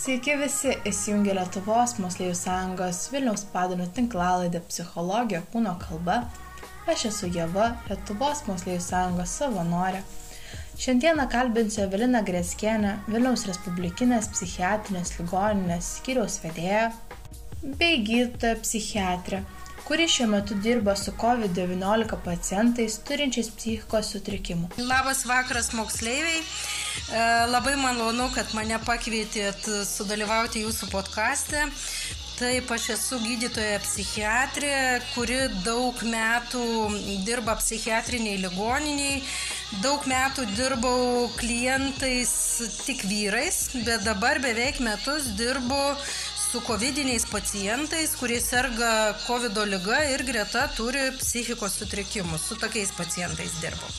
Sveiki visi įsijungę Lietuvos Moksleivių sąjungos Vilniaus padalinių tinklalaidę Psichologija kūno kalba. Aš esu Jeva, Lietuvos Moksleivių sąjungos savanorė. Šiandieną kalbinsiu Eveliną Greskienę, Vilniaus Respublikinės psichiatrinės ligoninės skyriaus vedėją bei gydytoją psichiatrę, kuri šiuo metu dirba su COVID-19 pacientais turinčiais psichikos sutrikimų. Labas vakaras moksleiviai. Labai malonu, kad mane pakvietėt sudalyvauti jūsų podkastė. Taip, aš esu gydytoja psichiatrė, kuri daug metų dirba psichiatriniai ligoniniai. Daug metų dirbau klientais tik vyrais, bet dabar beveik metus dirbu su covidiniais pacientais, kurie serga COVID lyga ir greta turi psichikos sutrikimus. Su tokiais pacientais dirbu.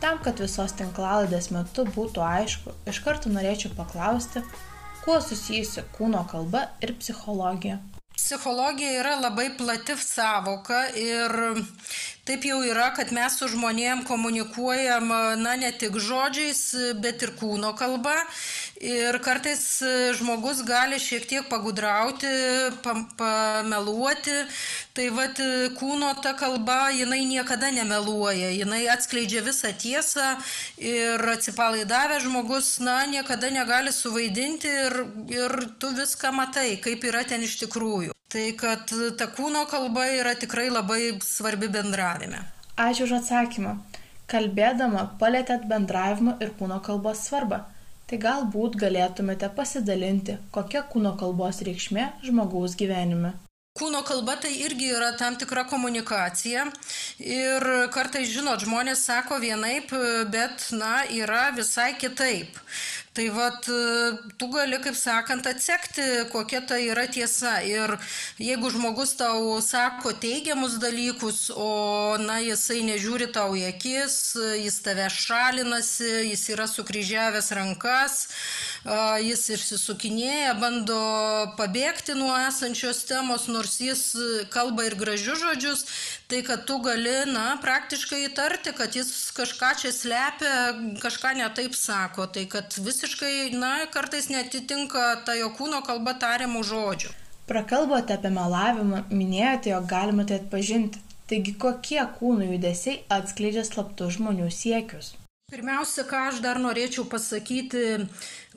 Tam, kad visos tinklalaidės metu būtų aišku, iš karto norėčiau paklausti, kuo susijusi kūno kalba ir psichologija. Psichologija yra labai plati savoka ir taip jau yra, kad mes su žmonėm komunikuojam, na, ne tik žodžiais, bet ir kūno kalba. Ir kartais žmogus gali šiek tiek pagudrauti, pameluoti. Tai vad kūno ta kalba, jinai niekada nemeluoja, jinai atskleidžia visą tiesą ir atsipalaidavęs žmogus, na, niekada negali suvaidinti ir, ir tu viską matai, kaip yra ten iš tikrųjų. Tai kad ta kūno kalba yra tikrai labai svarbi bendravime. Ačiū už atsakymą. Kalbėdama palėtėt bendravimo ir kūno kalbos svarbą. Tai galbūt galėtumėte pasidalinti, kokia kūno kalbos reikšmė žmogaus gyvenime. Kūno kalba tai irgi yra tam tikra komunikacija ir kartais, žinot, žmonės sako vienaip, bet, na, yra visai kitaip. Tai vad, tu gali, kaip sakant, atsekti, kokia tai yra tiesa. Ir jeigu žmogus tau sako teigiamus dalykus, o, na, jisai nežiūri tau į akis, jis tave šalinasi, jis yra sukryžiavęs rankas, jis išsisukinėja, bando pabėgti nuo esančios temos, nors jis kalba ir gražius žodžius, tai kad tu gali, na, praktiškai įtarti, kad jis kažką čia slepia, kažką netaip sako. Tai kad vis visiškai, na, kartais netitinka ta jo kūno kalba tariamų žodžių. Prakalbote apie melavimą, minėjote, jog galima tai atpažinti. Taigi kokie kūno judesiai atskleidžia slaptus žmonių siekius? Pirmiausia, ką aš dar norėčiau pasakyti,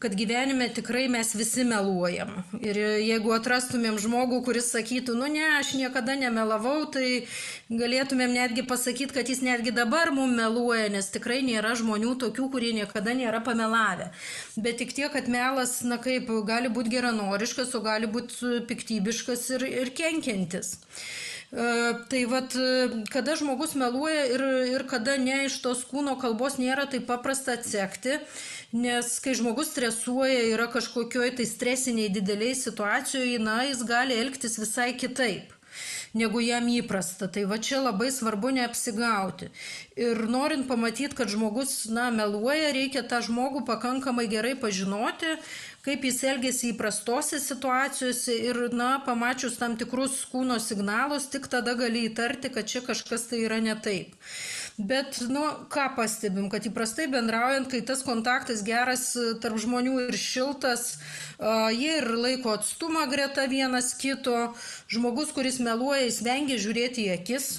kad gyvenime tikrai mes visi meluojam. Ir jeigu atrastumėm žmogų, kuris sakytų, nu ne, aš niekada nemelavau, tai galėtumėm netgi pasakyti, kad jis netgi dabar mum meluoja, nes tikrai nėra žmonių tokių, kurie niekada nėra pamelavę. Bet tik tiek, kad melas, na kaip, gali būti geranoriškas, o gali būti piktybiškas ir, ir kenkiantis. Tai vad, kada žmogus meluoja ir, ir kada ne iš tos kūno kalbos nėra taip paprasta atsekti, Nes kai žmogus stresuoja, yra kažkokioj tai stresiniai dideliai situacijoje, na, jis gali elgtis visai kitaip negu jam įprasta. Tai va čia labai svarbu neapsigauti. Ir norint pamatyti, kad žmogus, na, meluoja, reikia tą žmogų pakankamai gerai pažinoti, kaip jis elgesi įprastose situacijose ir, na, pamačius tam tikrus kūno signalus, tik tada gali įtarti, kad čia kažkas tai yra ne taip. Bet, nu, ką pastebim, kad įprastai bendraujant, kai tas kontaktas geras tarp žmonių ir šiltas, uh, jie ir laiko atstumą greta vienas kito, žmogus, kuris meluoja, jis vengia žiūrėti į akis,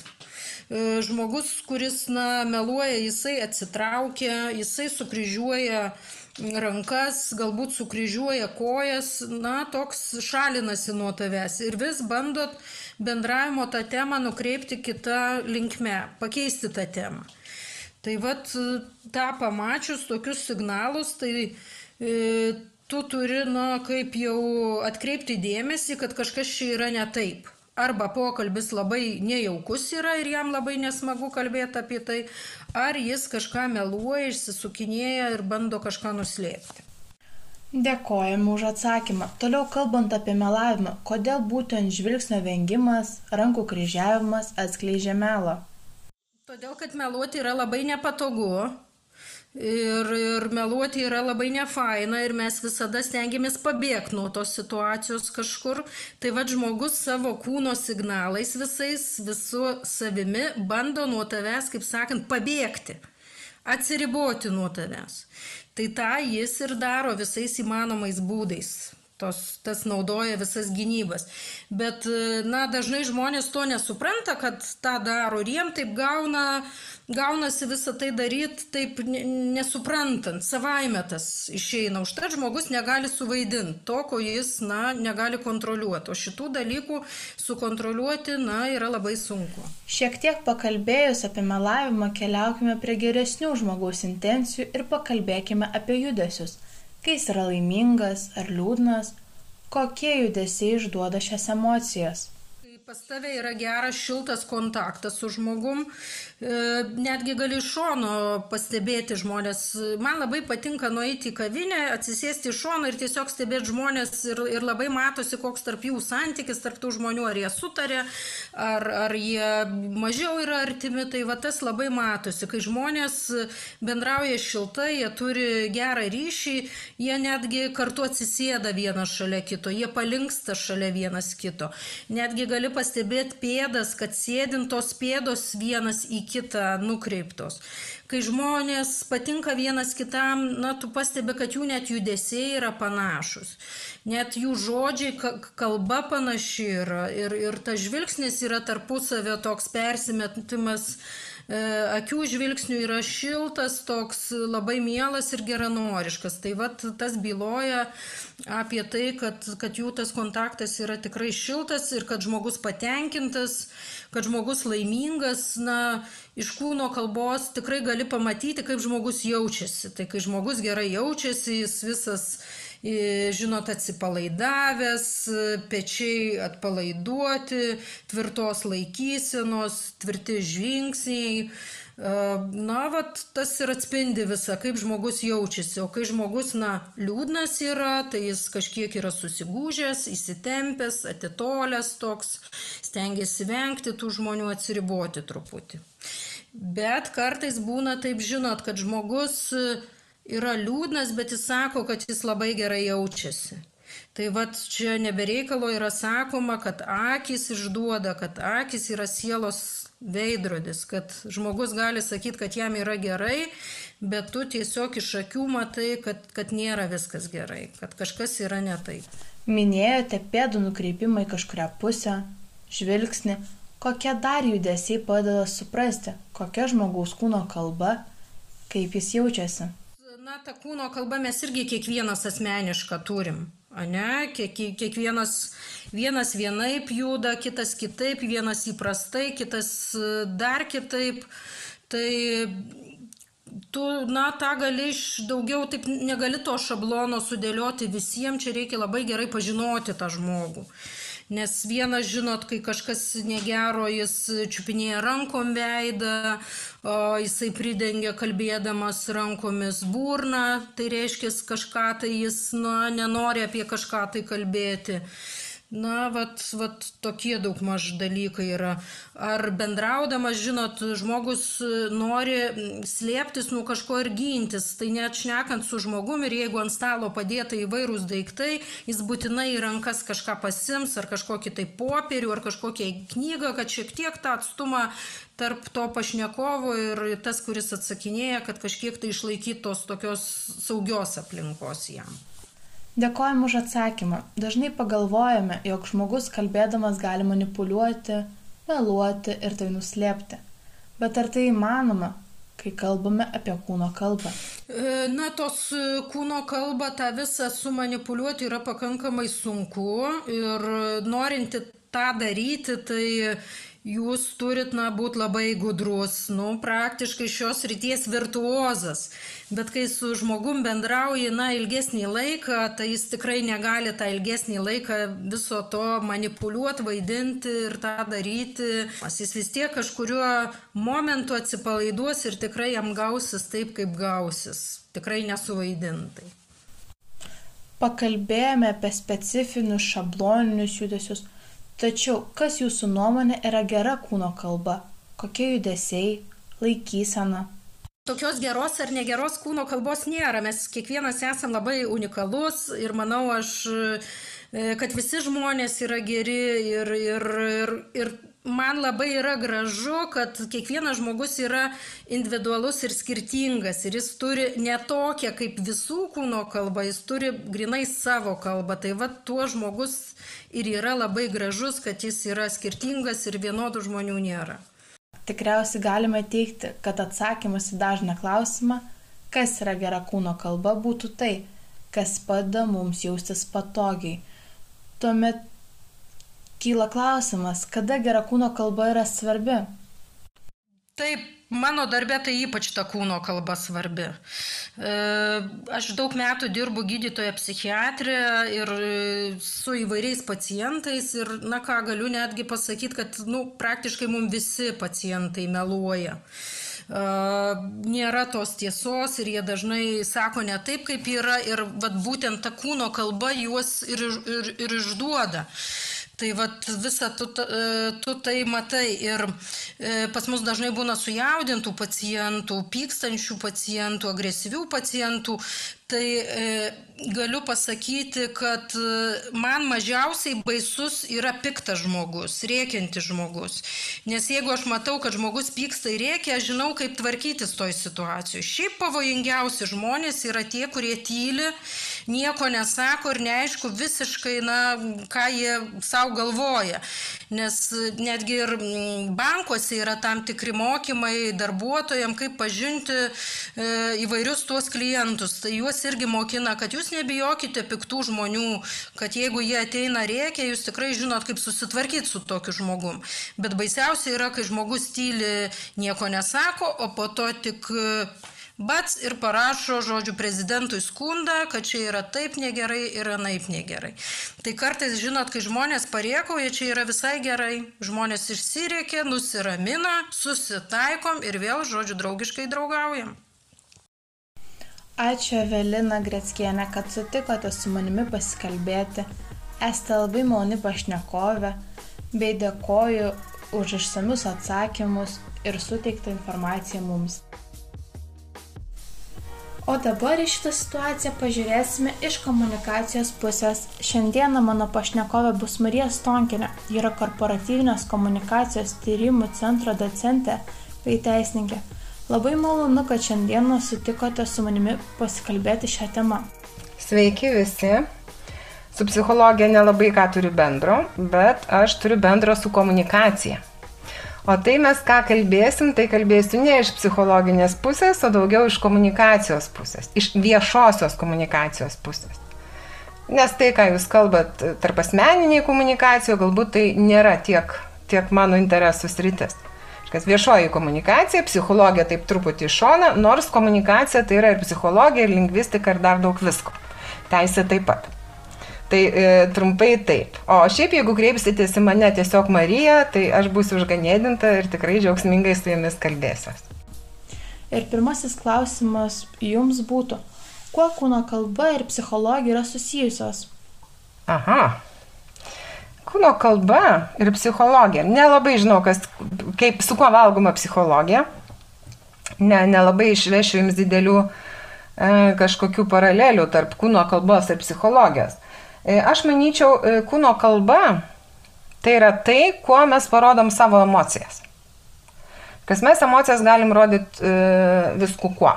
žmogus, kuris, na, meluoja, jisai atsitraukia, jisai sukryžiuoja rankas, galbūt sukryžiuoja kojas, na, toks šalinasi nuo tavęs. Ir vis bandot bendravimo tą temą nukreipti kitą linkmę, pakeisti tą temą. Tai vad, tą pamačius tokius signalus, tai e, tu turi, na, kaip jau atkreipti dėmesį, kad kažkas čia yra ne taip. Arba pokalbis labai nejaukus yra ir jam labai nesmagu kalbėti apie tai, ar jis kažką meluoja, išsisukinėja ir bando kažką nuslėpti. Dėkojame už atsakymą. Toliau kalbant apie melavimą, kodėl būtent žvilgsnio vengimas, rankų kryžiavimas atskleidžia melą? Todėl, kad meluoti yra labai nepatogu, Ir, ir meluoti yra labai nefaina ir mes visada stengiamės pabėgti nuo tos situacijos kažkur. Tai vad žmogus savo kūno signalais visais, visu savimi bando nuo tavęs, kaip sakant, pabėgti, atsiriboti nuo tavęs. Tai tą jis ir daro visais įmanomais būdais. Tos, tas naudoja visas gynybas. Bet, na, dažnai žmonės to nesupranta, kad tą daro ir jiem taip gauna, gaunasi visą tai daryti taip nesuprantant, savaime tas išeina. Užtat žmogus negali suvaidinti to, ko jis, na, negali kontroliuoti. O šitų dalykų sukontroliuoti, na, yra labai sunku. Šiek tiek pakalbėjus apie melavimą, keliaukime prie geresnių žmogaus intencijų ir pakalbėkime apie judesius kai jis yra laimingas ar liūdnas, kokie judesiai išduoda šias emocijas? Pas tave yra geras šiltas kontaktas su žmogum, netgi gali iš šono pastebėti žmonės. Man labai patinka nueiti į kavinę, atsisėsti iš šono ir tiesiog stebėti žmonės ir, ir labai matosi, koks tarp jų santykis, tarp tų žmonių, ar jie sutarė, ar, ar jie mažiau yra artimi. Tai va tas labai matosi, kai žmonės bendrauja šiltai, jie turi gerą ryšį, jie netgi kartu atsisėda vienas šalia kito, jie palinksta šalia vienas kito. Netgi gali pastebėti pėdas, kad sėdintos pėdos vienas į kitą nukreiptos. Kai žmonės patinka vienas kitam, na, tu pastebi, kad jų net judesiai yra panašus. Net jų žodžiai, kalba panaši yra. Ir, ir tas žvilgsnis yra tarpusavio toks persimetimas akių žvilgsnių yra šiltas, toks labai mielas ir geranoriškas. Tai vad tas byloja apie tai, kad, kad jų tas kontaktas yra tikrai šiltas ir kad žmogus patenkintas, kad žmogus laimingas. Na, iš kūno kalbos tikrai gali pamatyti, kaip žmogus jaučiasi. Tai kai žmogus gerai jaučiasi, jis visas žinot, atsipalaidavęs, pečiai atpalaiduoti, tvirtos laikysenos, tvirti žingsniai. Na, vat, tas ir atspindi visą, kaip žmogus jaučiasi. O kai žmogus, na, liūdnas yra, tai jis kažkiek yra susigūžęs, įsitempęs, atitolęs toks, stengiasi vengti tų žmonių, atsiriboti truputį. Bet kartais būna taip, žinot, kad žmogus yra liūdnas, bet jis sako, kad jis labai gerai jaučiasi. Tai vad čia nebereikalo yra sakoma, kad akis išduoda, kad akis yra sielos veidrodis, kad žmogus gali sakyti, kad jam yra gerai, bet tu tiesiog iš akių matai, kad, kad nėra viskas gerai, kad kažkas yra ne taip. Minėjote pėdų nukreipimą į kažkuria pusę, žvilgsnį, kokie dar judesiai padeda suprasti, kokia žmogaus kūno kalba, kaip jis jaučiasi. Na, ta kūno kalba mes irgi kiekvienas asmenišką turim. Ne, kiek, kiekvienas vienas vienaip juda, kitas kitaip, vienas įprastai, kitas e, dar kitaip. Tai tu, na, tą gali iš daugiau, taip negali to šablono sudėlioti visiems, čia reikia labai gerai pažinoti tą žmogų. Nes vienas, žinot, kai kažkas negero, jis čiupinėja rankom veidą, o jisai pridengia kalbėdamas rankomis burną, tai reiškia kažką tai jis na, nenori apie kažką tai kalbėti. Na, vat, vat tokie daug maž dalykai yra. Ar bendraudamas, žinot, žmogus nori slėptis nuo kažko ir gintis, tai net šnekant su žmogumi ir jeigu ant stalo padėta įvairūs daiktai, jis būtinai į rankas kažką pasims, ar kažkokį tai popierių, ar kažkokią knygą, kad šiek tiek tą atstumą tarp to pašnekovo ir tas, kuris atsakinėja, kad kažkiek tai išlaikytos tokios saugios aplinkos jam. Dėkojom už atsakymą. Dažnai pagalvojame, jog žmogus kalbėdamas gali manipuliuoti, meluoti ir tai nuslėpti. Bet ar tai įmanoma, kai kalbame apie kūno kalbą? E, na, tos e, kūno kalbą tą visą sumanipuliuoti yra pakankamai sunku ir norinti tą daryti, tai jūs turit, na, būti labai gudrus, nu, praktiškai šios ryties virtuozas. Bet kai su žmogum bendrauji, na, ilgesnį laiką, tai jis tikrai negali tą ilgesnį laiką viso to manipuliuoti, vaidinti ir tą daryti. Jis vis tiek kažkuriuo momentu atsipalaiduos ir tikrai jam gausis taip, kaip gausis. Tikrai nesuvaidintai. Pakalbėjome apie specifinius šabloninius judesius Tačiau kas jūsų nuomonė yra gera kūno kalba? Kokie judesiai, laikysena? Tokios geros ar negeros kūno kalbos nėra. Mes kiekvienas esam labai unikalus ir manau aš, e, kad visi žmonės yra geri ir, ir, ir, ir man labai yra gražu, kad kiekvienas žmogus yra individualus ir skirtingas. Ir jis turi ne tokią kaip visų kūno kalbą, jis turi grinai savo kalbą. Tai va tuo žmogus ir yra labai gražus, kad jis yra skirtingas ir vienodų žmonių nėra. Tikriausiai galime teikti, kad atsakymas į dažną klausimą, kas yra gera kūno kalba, būtų tai, kas padeda mums jaustis patogiai. Tuomet kyla klausimas, kada gera kūno kalba yra svarbi? Taip, mano darbė tai ypač ta kūno kalba svarbi. E, aš daug metų dirbu gydytoje psichiatrė ir su įvairiais pacientais ir, na ką, galiu netgi pasakyti, kad, nu, praktiškai mums visi pacientai meluoja nėra tos tiesos ir jie dažnai sako ne taip, kaip yra ir vat, būtent ta kūno kalba juos ir, ir, ir išduoda. Tai vat visą tu, e, tu tai matai ir e, pas mus dažnai būna sujaudintų pacientų, pykstančių pacientų, agresyvių pacientų, tai e, galiu pasakyti, kad man mažiausiai baisus yra piktas žmogus, rėkiantis žmogus. Nes jeigu aš matau, kad žmogus pyksta ir rėkia, aš žinau, kaip tvarkytis toj situacijoje. Šiaip pavojingiausi žmonės yra tie, kurie tyli, nieko nesako ir neaišku visiškai, na, ką jie savo galvoja. Nes netgi ir bankuose yra tam tikri mokymai darbuotojams, kaip pažinti e, įvairius tuos klientus. Tai juos irgi mokina, kad jūs nebijokite piktų žmonių, kad jeigu jie ateina rėkia, jūs tikrai žinot, kaip susitvarkyti su tokiu žmogum. Bet baisiausia yra, kai žmogus tyli, nieko nesako, o po to tik Bats ir parašo, žodžiu, prezidentui skundą, kad čia yra taip negerai ir anaip negerai. Tai kartais, žinot, kai žmonės pariekauja, čia yra visai gerai. Žmonės išsirėkė, nusiramina, susitaikom ir vėl, žodžiu, draugiškai draugaujam. Ačiū Evelina Gretskienė, kad sutikote su manimi pasikalbėti. Esate labai maloni pašnekovė, bei dėkoju už išsamius atsakymus ir suteiktą informaciją mums. O dabar į šitą situaciją pažiūrėsime iš komunikacijos pusės. Šiandieną mano pašnekovė bus Marija Stonkinė. Ji yra korporatyvinės komunikacijos tyrimų centro docentė bei teisininkė. Labai malonu, kad šiandieną sutikote su manimi pasikalbėti šią temą. Sveiki visi. Su psichologija nelabai ką turiu bendro, bet aš turiu bendro su komunikacija. O tai mes ką kalbėsim, tai kalbėsiu ne iš psichologinės pusės, o daugiau iš komunikacijos pusės, iš viešosios komunikacijos pusės. Nes tai, ką jūs kalbat tarp asmeniniai komunikacijų, galbūt tai nėra tiek, tiek mano interesų sritis kas viešoji komunikacija, psichologija taip truputį iš šona, nors komunikacija tai yra ir psichologija, ir lingvistika, ir dar daug visko. Teisė taip pat. Tai e, trumpai taip. O šiaip, jeigu kreipsitės į mane tiesiog Marija, tai aš būsiu užganėdinta ir tikrai džiaugsmingai su jumis kalbėsiuos. Ir pirmasis klausimas jums būtų, kuo kūno kalba ir psichologija yra susijusios? Aha, kūno kalba ir psichologija. Nelabai žinau, kas, kaip, su kuo valgoma psichologija. Ne, nelabai išvešiu jums didelių e, kažkokių paralelių tarp kūno kalbos ir psichologijos. E, aš manyčiau, e, kūno kalba tai yra tai, kuo mes parodom savo emocijas. Kas mes emocijas galim rodyti e, visku kuo.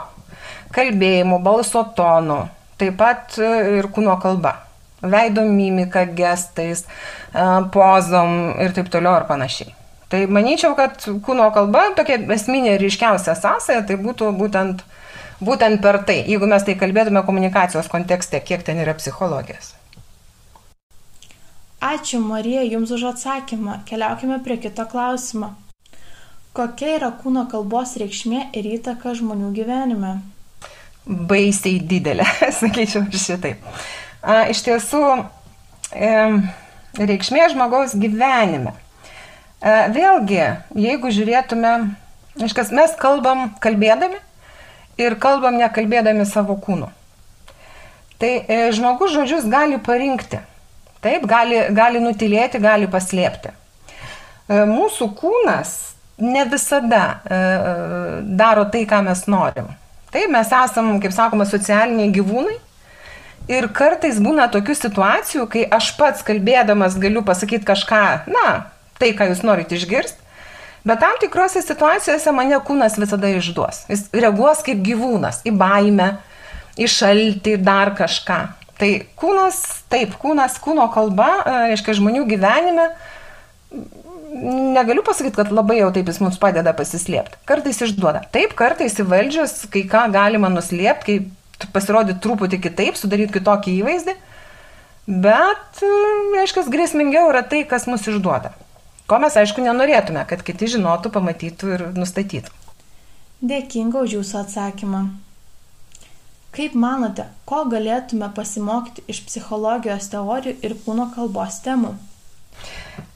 Kalbėjimu, balso tonu, taip pat ir kūno kalba veido mimika, gestais, pozom ir taip toliau ir panašiai. Tai manyčiau, kad kūno kalba, tokia esminė ir ryškiausia sąsaja, tai būtų būtent, būtent per tai, jeigu mes tai kalbėtume komunikacijos kontekste, kiek ten yra psichologijos. Ačiū Marija Jums už atsakymą. Keliaukime prie kito klausimo. Kokia yra kūno kalbos reikšmė ir įtaka žmonių gyvenime? Baisiai didelė, sakyčiau šitaip a, iš tiesų e, reikšmė žmogaus gyvenime. E, vėlgi, jeigu žiūrėtume, iškas, mes kalbam kalbėdami ir kalbam nekalbėdami savo kūnu. Tai e, žmogus žodžius gali parinkti. Taip, gali, gali nutilėti, gali paslėpti. E, mūsų kūnas ne visada e, daro tai, ką mes norim. Taip, mes esam, kaip sakoma, socialiniai gyvūnai Ir kartais būna tokių situacijų, kai aš pats kalbėdamas galiu pasakyti kažką, na, tai, ką jūs norite išgirsti. Bet tam tikrose situacijose mane kūnas visada išduos. Jis reaguos kaip gyvūnas, į baimę, į šaltį, dar kažką. Tai kūnas, taip, kūnas, kūno kalba, e, reiškia, žmonių gyvenime, negaliu pasakyti, kad labai jau taip jis mums padeda pasislėpti. Kartais išduoda. Taip, kartais įvaldžius, kai ką galima nuslėpti, kai pasirodyti truputį kitaip, sudaryti kitokį įvaizdį. Bet, reiškia, grėsmingiau yra tai, kas mus išduoda. Ko mes, aišku, nenorėtume, kad kiti žinotų, pamatytų ir nustatytų. Dėkinga už jūsų atsakymą. Kaip manote, ko galėtume pasimokyti iš psichologijos teorijų ir kūno kalbos temų?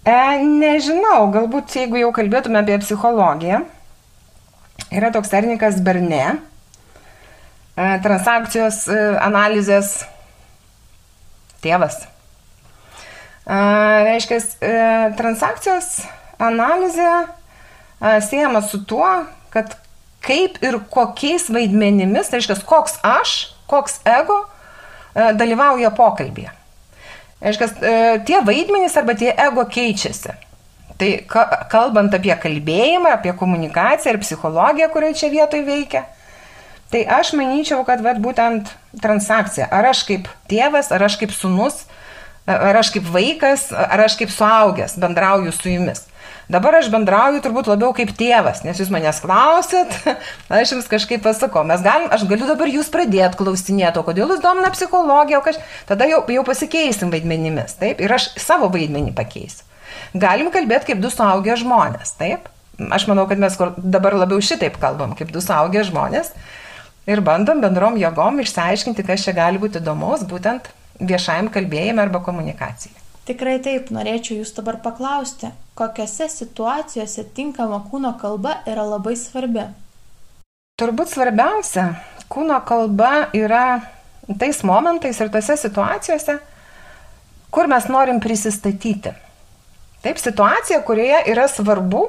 E, nežinau, galbūt jeigu jau kalbėtume apie psichologiją, yra toks termikas Berne, e, transakcijos e, analizės tėvas reiškia, e, transakcijos analizė siejama su tuo, kad kaip ir kokiais vaidmenimis, tai reiškia, koks aš, koks ego e, dalyvauja pokalbėje. Reiškia, e, tie vaidmenys arba tie ego keičiasi. Tai kalbant apie kalbėjimą, apie komunikaciją ir psichologiją, kurioje čia vietoje veikia, tai aš manyčiau, kad vat, būtent transakcija, ar aš kaip tėvas, ar aš kaip sunus, Ar aš kaip vaikas, ar aš kaip suaugęs bendrauju su jumis. Dabar aš bendrauju turbūt labiau kaip tėvas, nes jūs manęs klausėt, aš jums kažkaip pasakau, mes galim, aš galiu dabar jūs pradėti klausinėti, o kodėl jūs domina psichologija, o kaž... tada jau, jau pasikeisim vaidmenimis, taip, ir aš savo vaidmenį pakeisiu. Galim kalbėti kaip du suaugę žmonės, taip. Aš manau, kad mes dabar labiau šitaip kalbam, kaip du suaugę žmonės ir bandom bendrom jėgom išsiaiškinti, kas čia gali būti įdomus, būtent viešajam kalbėjimui arba komunikacijai. Tikrai taip, norėčiau jūs dabar paklausti, kokiose situacijose tinkama kūno kalba yra labai svarbi? Turbūt svarbiausia, kūno kalba yra tais momentais ir tose situacijose, kur mes norim prisistatyti. Taip, situacija, kurioje yra svarbu,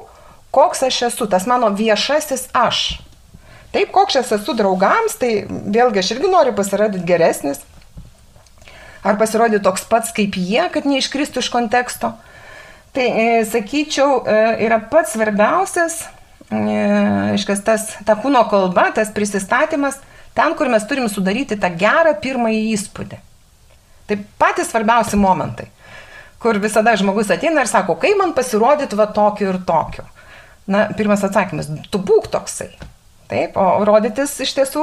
koks aš esu, tas mano viešasis aš. Taip, koks aš esu draugams, tai vėlgi aš irgi noriu pasirodyti geresnis, ar pasirodyti toks pats kaip jie, kad neiškristų iš konteksto. Tai, e, sakyčiau, e, yra pats svarbiausias, e, tas, ta kūno kalba, tas prisistatymas, ten, kur mes turim sudaryti tą gerą pirmąjį įspūdį. Tai patys svarbiausi momentai, kur visada žmogus ateina ir sako, kai man pasirodyti va tokiu ir tokiu. Na, pirmas atsakymas, tu būk toksai. Taip, o rodytis iš tiesų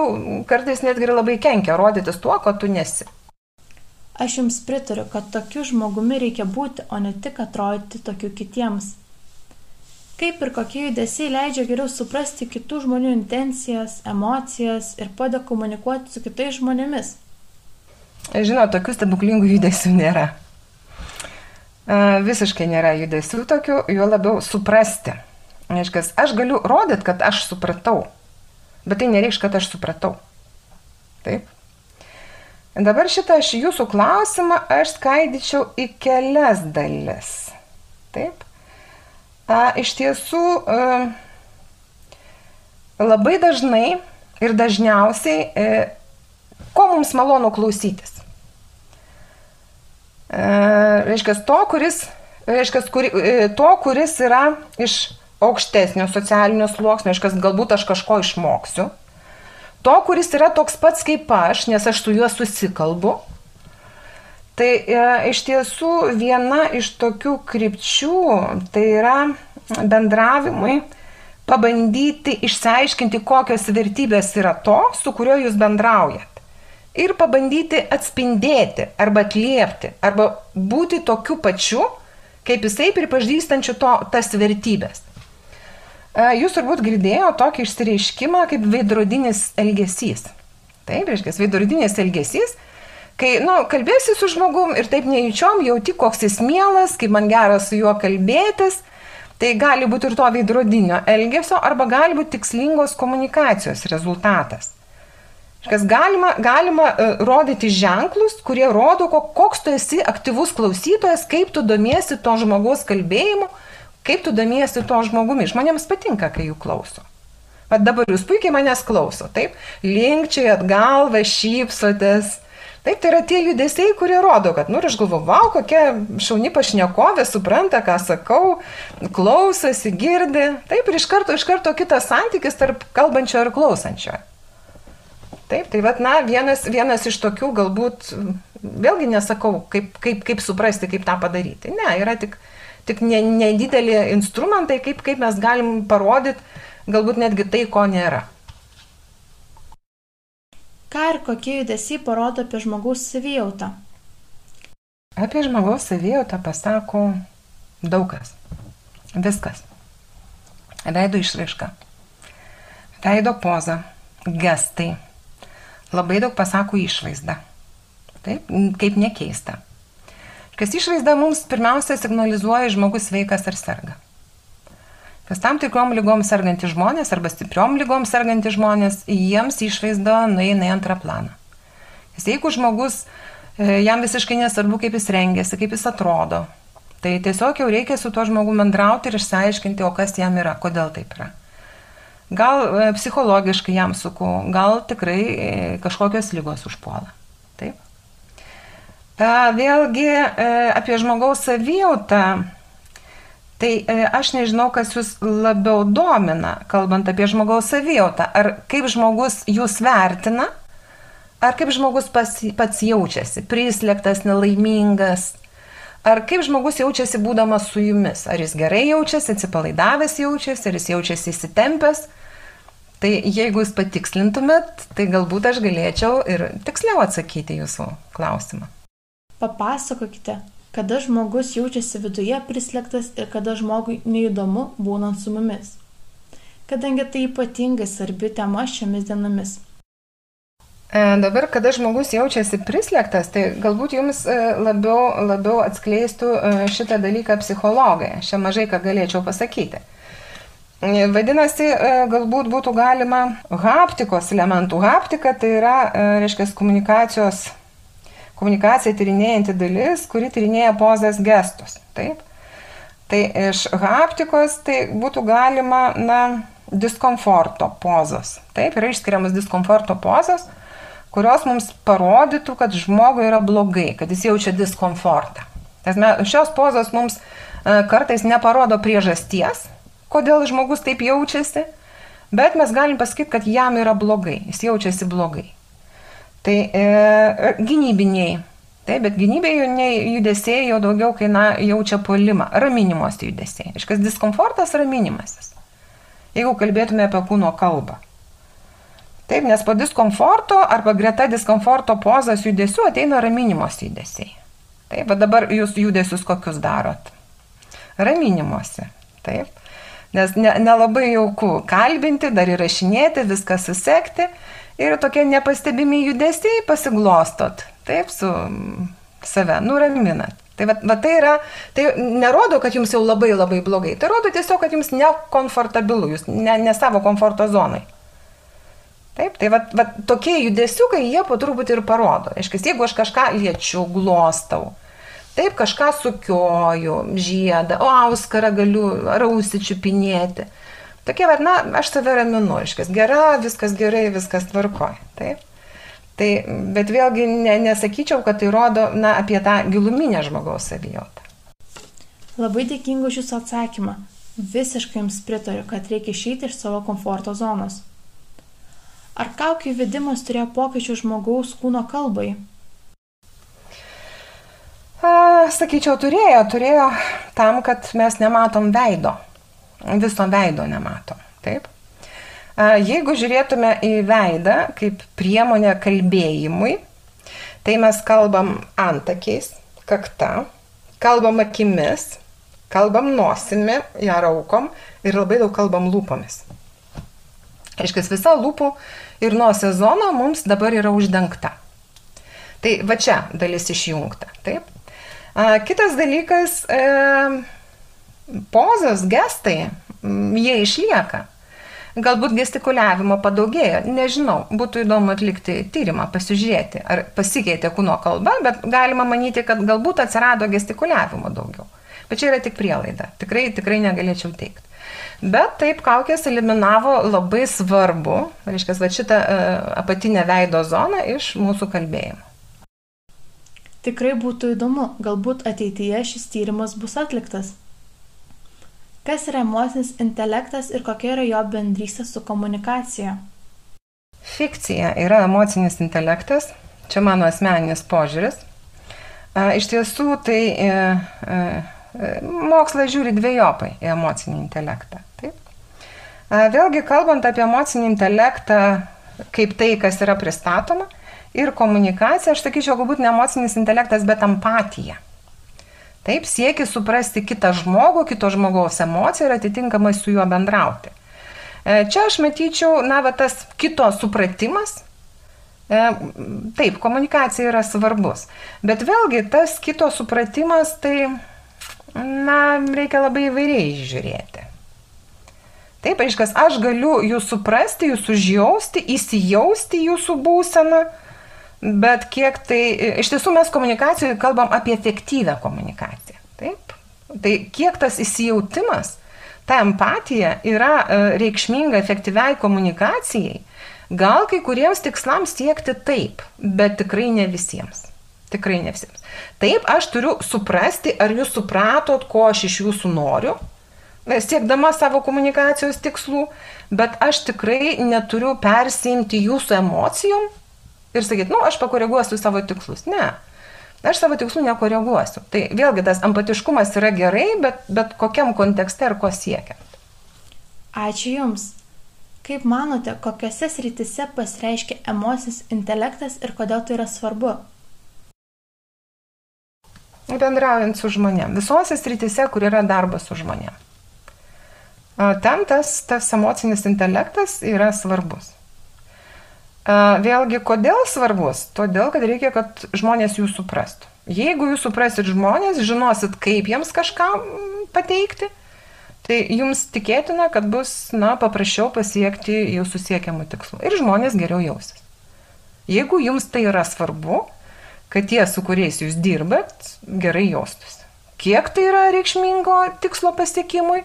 kartais netgi labai kenkia, rodytis tuo, ko tu nesi. Aš jums pritariu, kad tokiu žmogumi reikia būti, o ne tik atrodyti tokiu kitiems. Kaip ir kokie judesiai leidžia geriau suprasti kitų žmonių intencijas, emocijas ir padeda komunikuoti su kitais žmonėmis? Žinau, tokių stebuklingų judesių nėra. Visiškai nėra judesių tokių, juo labiau suprasti. Aiškas, aš galiu rodyti, kad aš supratau, bet tai nereiškia, kad aš supratau. Taip? Dabar šitą aš jūsų klausimą aš skaidyčiau į kelias dalis. Taip. A, iš tiesų, a, labai dažnai ir dažniausiai, a, e, ko mums malonu klausytis. A, reiškia, to, kuris, reiškia, kuri, e, to, kuris yra iš aukštesnio socialinio sluoksnio, reiškia, galbūt aš kažko išmoksiu to, kuris yra toks pats kaip aš, nes aš su juo susikalbu. Tai e, iš tiesų viena iš tokių krypčių tai yra bendravimui pabandyti išsiaiškinti, kokios vertybės yra to, su kuriuo jūs bendraujat. Ir pabandyti atspindėti arba atliepti, arba būti tokiu pačiu, kaip jisai pripažįstančiu to, tas vertybės. Jūs turbūt girdėjo tokį išsireiškimą kaip veidrodinis elgesys. Taip, reiškia, veidrodinis elgesys, kai, na, nu, kalbėsi su žmogum ir taip nejučiom jauti, koks jis mielas, kaip man gera su juo kalbėtis, tai gali būti ir to veidrodinio elgesio arba gali būti tikslingos komunikacijos rezultatas. Kas galima, galima uh, rodyti ženklus, kurie rodo, koks tu esi aktyvus klausytojas, kaip tu domiesi to žmogaus kalbėjimu, Kaip tu domiesi to žmogumi? Žmonėms patinka, kai jų klauso. Vat dabar jūs puikiai manęs klauso, taip? Linkčiai atgalva, šypsotės, Taip, tai yra tie judesiai, kurie rodo, kad, nu, ir aš galvoju, wow, kokia šauni pašnekovė, supranta, ką sakau, klausosi, girdi. Taip, ir iš karto, iš karto kitas santykis tarp kalbančio ir klausančio. Taip, tai vad, na, vienas, vienas iš tokių galbūt, vėlgi nesakau, kaip, kaip, kaip suprasti, kaip tą padaryti. Ne, yra tik, tik nedideli ne instrumentai, kaip, kaip mes galim parodyti, galbūt netgi tai, ko nėra. Ką ir kokie judesiai parodo apie žmogaus savijautą? Apie žmogaus savijautą pasako daugas. Viskas. Veido išraiška. Veido poza. Gestai. Labai daug pasako išvaizda. Taip, kaip nekeista. Kas išvaizda mums pirmiausia signalizuoja žmogus sveikas ar serga. Kas tam tikrom lygom sergantys žmonės arba stipriom lygom sergantys žmonės, jiems išvaizda nueina į antrą planą. Nes jeigu žmogus, e, jam visiškai nesvarbu, kaip jis rengiasi, kaip jis atrodo, tai tiesiog jau reikia su tuo žmogu bendrauti ir išsiaiškinti, o kas jam yra, kodėl taip yra. Gal e, psichologiškai jam suku, gal tikrai e, kažkokios lygos užpuola. Vėlgi apie žmogaus savijautą Tai e, aš nežinau, kas jūs labiau domina, kalbant apie žmogaus savijautą. Ar kaip žmogus jūs vertina, ar kaip žmogus pas, pats jaučiasi, prislėgtas, nelaimingas, ar kaip žmogus jaučiasi būdamas su jumis. Ar jis gerai jaučiasi, atsipalaidavęs jaučiasi, ar jis jaučiasi įsitempęs. Tai jeigu jūs patikslintumėt, tai galbūt aš galėčiau ir tiksliau atsakyti jūsų klausimą. Papasakokite, kada žmogus jaučiasi viduje prislėgtas ir kada žmogui neįdomu būnant su mumis. Kadangi tai ypatingai svarbi tema šiomis dienomis. E, dabar, kada žmogus jaučiasi prislėgtas, tai galbūt jums e, labiau, labiau atskleistų e, šitą dalyką psichologai. Čia mažai ką galėčiau pasakyti. Vadinasi, galbūt būtų galima haptikos elementų. Haptika tai yra, reiškia, komunikacijos komunikaciją tyrinėjanti dalis, kuri tyrinėja pozas gestus. Taip? Tai iš haptikos tai būtų galima, na, diskomforto pozos. Taip, yra išskiriamas diskomforto pozos, kurios mums parodytų, kad žmogui yra blogai, kad jis jaučia diskomfortą. Šios pozos mums e, kartais neparodo priežasties, kodėl žmogus taip jaučiasi, bet mes galim pasakyti, kad jam yra blogai, jis jaučiasi blogai. Tai e, gynybiniai. Taip, bet gynybiniai judesiai jau daugiau, kai na, jaučia polimą. Raminimosi judesiai. Iškas diskomfortas raminimasis. Jeigu kalbėtume apie kūno kalbą. Taip, nes po diskomforto arba greta diskomforto pozas judesių ateina raminimosi judesiai. Taip, bet dabar jūs judesius kokius darot? Raminimosi. Taip. Nes nelabai ne jauku kalbinti, dar įrašinėti, viską susekti ir tokie nepastebimi judesiai pasiglostot, taip, su save, nuraminat. Tai, va, va, tai, yra, tai nerodo, kad jums jau labai labai blogai, tai rodo tiesiog, kad jums nekomfortabilu, jūs ne, ne savo komforto zonai. Taip, tai va, va, tokie judesiukai jie po truputį ir parodo. Aiškiai, jeigu aš kažką liečiu, glostau, taip kažką sukioju, žiedą, o auskarą galiu rausi čiupinėti, Tokie, va, na, aš save raminu, iškas gera, viskas gerai, viskas tvarkoj. Taip. Tai, bet vėlgi ne, nesakyčiau, kad tai rodo na, apie tą giluminę žmogaus savijautą. Labai dėkingu už Jūsų atsakymą. Visiškai Jums pritariu, kad reikia išeiti iš savo komforto zonos. Ar kaukių įvedimas turėjo pokyčių žmogaus kūno kalbai? Sakyčiau, turėjo, turėjo tam, kad mes nematom veido viso veido nematom. Taip? Jeigu žiūrėtume į veidą kaip priemonę kalbėjimui, tai mes kalbam antakiais, kakta, kalbam akimis, kalbam nosimi, ją raukom ir labai daug kalbam lūpomis. Aiškia, visa lūpų ir nosio zona mums dabar yra uždengta. Tai va čia dalis išjungta. Taip. Kitas dalykas, e, pozos, gestai, jie išlieka. Galbūt gestikuliavimo padaugėjo, nežinau, būtų įdomu atlikti tyrimą, pasižiūrėti, ar pasikeitė kūno kalba, bet galima manyti, kad galbūt atsirado gestikuliavimo daugiau. Bet čia yra tik prielaida, tikrai, tikrai negalėčiau teikti. Bet taip kaukės eliminavo labai svarbu, reiškia, va šitą uh, apatinę veido zoną iš mūsų kalbėjimo. Tikrai būtų įdomu, galbūt ateityje šis tyrimas bus atliktas. Kas yra emocinis intelektas ir kokia yra jo bendrystė su komunikacija? Fikcija yra emocinis intelektas, čia mano asmeninis požiūris. Iš tiesų, tai e, e, mokslas žiūri dviejopai į emocinį intelektą. Taip? Vėlgi, kalbant apie emocinį intelektą, kaip tai, kas yra pristatoma, ir komunikacija, aš sakyčiau, galbūt ne emocinis intelektas, bet empatija. Taip, siekis suprasti kitą žmogų, kito žmogaus emociją ir atitinkamai su juo bendrauti. E, čia aš matyčiau, na, va, tas kito supratimas. E, taip, komunikacija yra svarbus. Bet vėlgi, tas kito supratimas, tai, na, reikia labai įvairiai žiūrėti. Taip, aiškas, aš galiu jūs suprasti, jūs užjausti, įsijausti jūsų būseną, Bet kiek tai, iš tiesų mes komunikacijoje kalbam apie efektyvę komunikaciją. Taip? Tai kiek tas įsijautimas, ta empatija yra e, reikšminga efektyviai komunikacijai, gal kai kuriems tikslams siekti taip, bet tikrai ne visiems. Tikrai ne visiems. Taip, aš turiu suprasti, ar jūs supratot, ko aš iš jūsų noriu, e, siekdama savo komunikacijos tikslų, bet aš tikrai neturiu persiimti jūsų emocijom ir sakyti, nu, aš pakoreguosiu savo tikslus. Ne. Aš savo tikslų nekoreguosiu. Tai vėlgi tas empatiškumas yra gerai, bet, bet kokiam kontekste ir ko siekiant. Ačiū Jums. Kaip manote, kokiuose srityse pasireiškia emocinis intelektas ir kodėl tai yra svarbu? Bendraujant su žmonėm. Visose srityse, kur yra darbas su žmonėm. Ten tas, tas emocinis intelektas yra svarbus. Vėlgi, kodėl svarbus? Todėl, kad reikia, kad žmonės jūs suprastų. Jeigu jūs suprasit žmonės, žinosit, kaip jiems kažką pateikti, tai jums tikėtina, kad bus, na, paprasčiau pasiekti jūsų siekiamų tikslų. Ir žmonės geriau jausis. Jeigu jums tai yra svarbu, kad tie, su kuriais jūs dirbat, gerai jaustųsi. Kiek tai yra reikšmingo tikslo pasiekimui?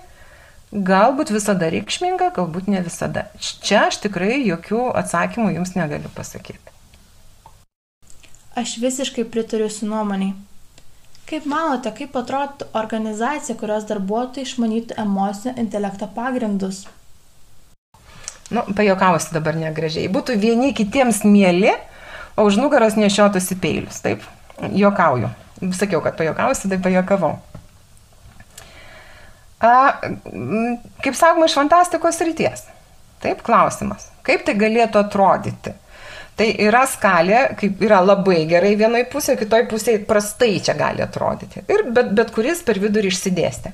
Galbūt visada reikšminga, galbūt ne visada. Čia aš tikrai jokių atsakymų jums negaliu pasakyti. Aš visiškai pritariu su nuomoniai. Kaip manote, kaip atrodytų organizacija, kurios darbuotojai išmanytų emocinio intelekto pagrindus? Nu, pajokausi dabar negražiai. Būtų vieni kitiems mėly, o už nugaros nešiotųsi peilius. Taip, jokauju. Sakiau, kad pajokausi, tai pajokavau. Kaip sakoma, iš fantastikos ryties. Taip, klausimas. Kaip tai galėtų atrodyti? Tai yra skalė, kaip yra labai gerai vienoje pusėje, kitoje pusėje prastai čia gali atrodyti. Ir bet, bet kuris per vidurį išsidėstė.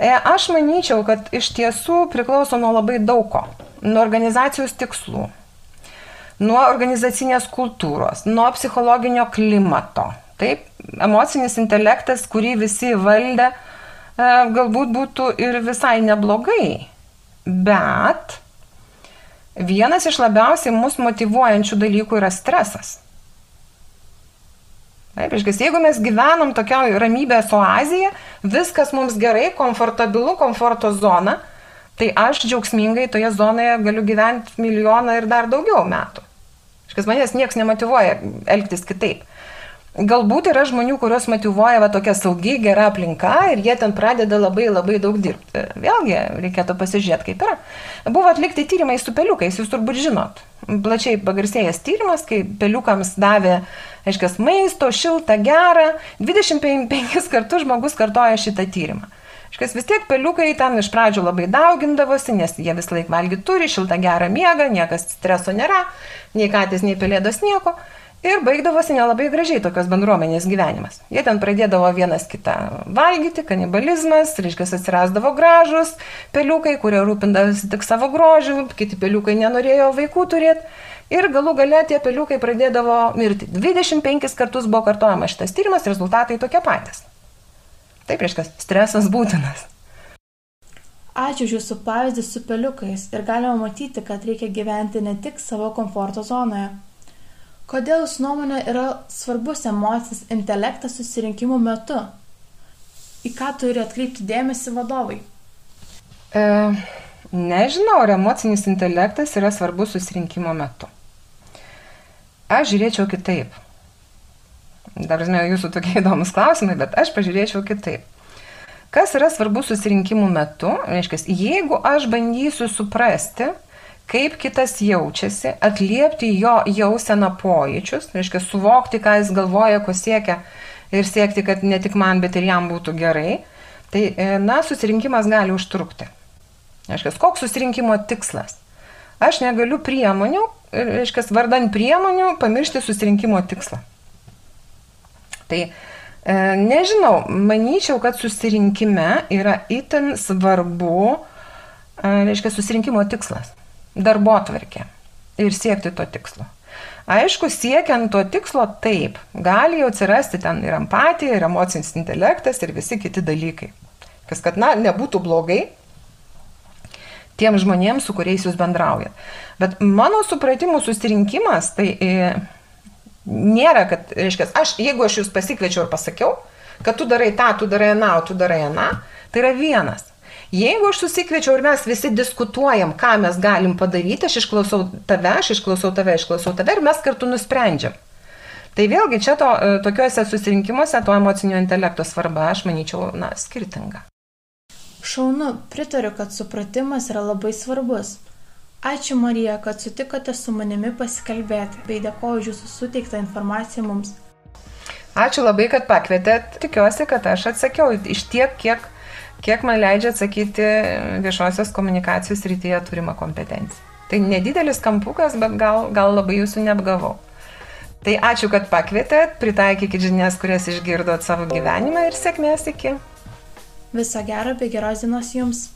E, aš manyčiau, kad iš tiesų priklauso nuo labai daug ko. Nuo organizacijos tikslų, nuo organizacinės kultūros, nuo psichologinio klimato. Taip, emocinis intelektas, kurį visi valdė, E, galbūt būtų ir visai neblogai. Bet vienas iš labiausiai mus motivuojančių dalykų yra stresas. Taip, iškis, jeigu mes gyvenam tokioje ramybės oazėje, viskas mums gerai, komfortabilu, komforto zona, tai aš džiaugsmingai toje zonoje galiu gyventi milijoną ir dar daugiau metų. Iškis, manęs niekas nemotivuoja elgtis kitaip. Galbūt yra žmonių, kuriuos motivuoja va, tokia saugi, gera aplinka ir jie ten pradeda labai labai daug dirbti. Vėlgi, reikėtų pasižiūrėti, kaip yra. Buvo atlikti tyrimai su peliukais, jūs turbūt žinot. Plačiai pagarsėjęs tyrimas, kai peliukams davė, aiškiai, maisto, šiltą, gerą. 25 kartus žmogus kartoja šitą tyrimą. Iškas vis tiek peliukai ten iš pradžių labai daugindavosi, nes jie vis laik valgyti turi, šiltą gerą miegą, niekas streso nėra, nei katės, nei pelėdos nieko. Ir baigdavosi nelabai gražiai tokios bendruomenės gyvenimas. Jie ten pradėdavo vienas kitą valgyti, kanibalizmas, reiškia, atsirasdavo gražus peliukai, kurie rūpindavosi tik savo grožiu, kiti peliukai nenorėjo vaikų turėti. Ir galų gale tie peliukai pradėdavo mirti. 25 kartus buvo kartojamas šitas tyrimas, rezultatai tokie patys. Taip, reiškia, stresas būtinas. Ačiū už Jūsų pavyzdį su peliukais ir galima matyti, kad reikia gyventi ne tik savo komforto zonoje. Kodėl jūsų nuomonė yra svarbus emocinis intelektas susirinkimų metu? Į ką turi atkreipti dėmesį vadovai? E, nežinau, ar emocinis intelektas yra svarbus susirinkimo metu. Aš žiūrėčiau kitaip. Dar žinau, jūsų tokie įdomus klausimai, bet aš pažiūrėčiau kitaip. Kas yra svarbu susirinkimų metu? Reiškia, jeigu aš bandysiu suprasti, kaip kitas jaučiasi, atliepti jo jauseną pojūčius, reiškia, suvokti, ką jis galvoja, ko siekia ir siekti, kad ne tik man, bet ir jam būtų gerai, tai, e, na, susirinkimas gali užtrukti. Reiškia, koks susirinkimo tikslas? Aš negaliu priemonių, reiškia, vardan priemonių pamiršti susirinkimo tikslą. Tai E, nežinau, manyčiau, kad susirinkime yra itin svarbu, e, reiškia, susirinkimo tikslas, darbo atvarkė ir siekti to tikslo. Aišku, siekiant to tikslo taip, gali jau atsirasti ten ir empatija, ir emocinis intelektas, ir visi kiti dalykai. Kas, kad, na, nebūtų blogai tiem žmonėms, su kuriais jūs bendraujat. Bet mano supratimų susirinkimas, tai e, nėra, kad, reiškia, aš, jeigu aš jūs pasikviečiau ir pasakiau, kad tu darai tą, tu darai aną, tu darai aną, tai yra vienas. Jeigu aš susikviečiau ir mes visi diskutuojam, ką mes galim padaryti, aš išklausau tave, aš išklausau tave, išklausau tave ir mes kartu nusprendžiam. Tai vėlgi čia to, e, tokiuose susirinkimuose to emocinio intelekto svarba, aš manyčiau, na, skirtinga. Šaunu, pritariu, kad supratimas yra labai svarbus. Ačiū Marija, kad sutikote su manimi pasikalbėti, bei dėkoju už jūsų suteiktą informaciją mums. Ačiū labai, kad pakvietėt. Tikiuosi, kad aš atsakiau iš tiek, kiek, kiek man leidžia atsakyti viešosios komunikacijos rytyje turimą kompetenciją. Tai nedidelis kampukas, bet gal, gal labai jūsų neapgavau. Tai ačiū, kad pakvietėt, pritaikykit žinias, kurias išgirdot savo gyvenime ir sėkmės iki. Viso gero bei geros dienos jums.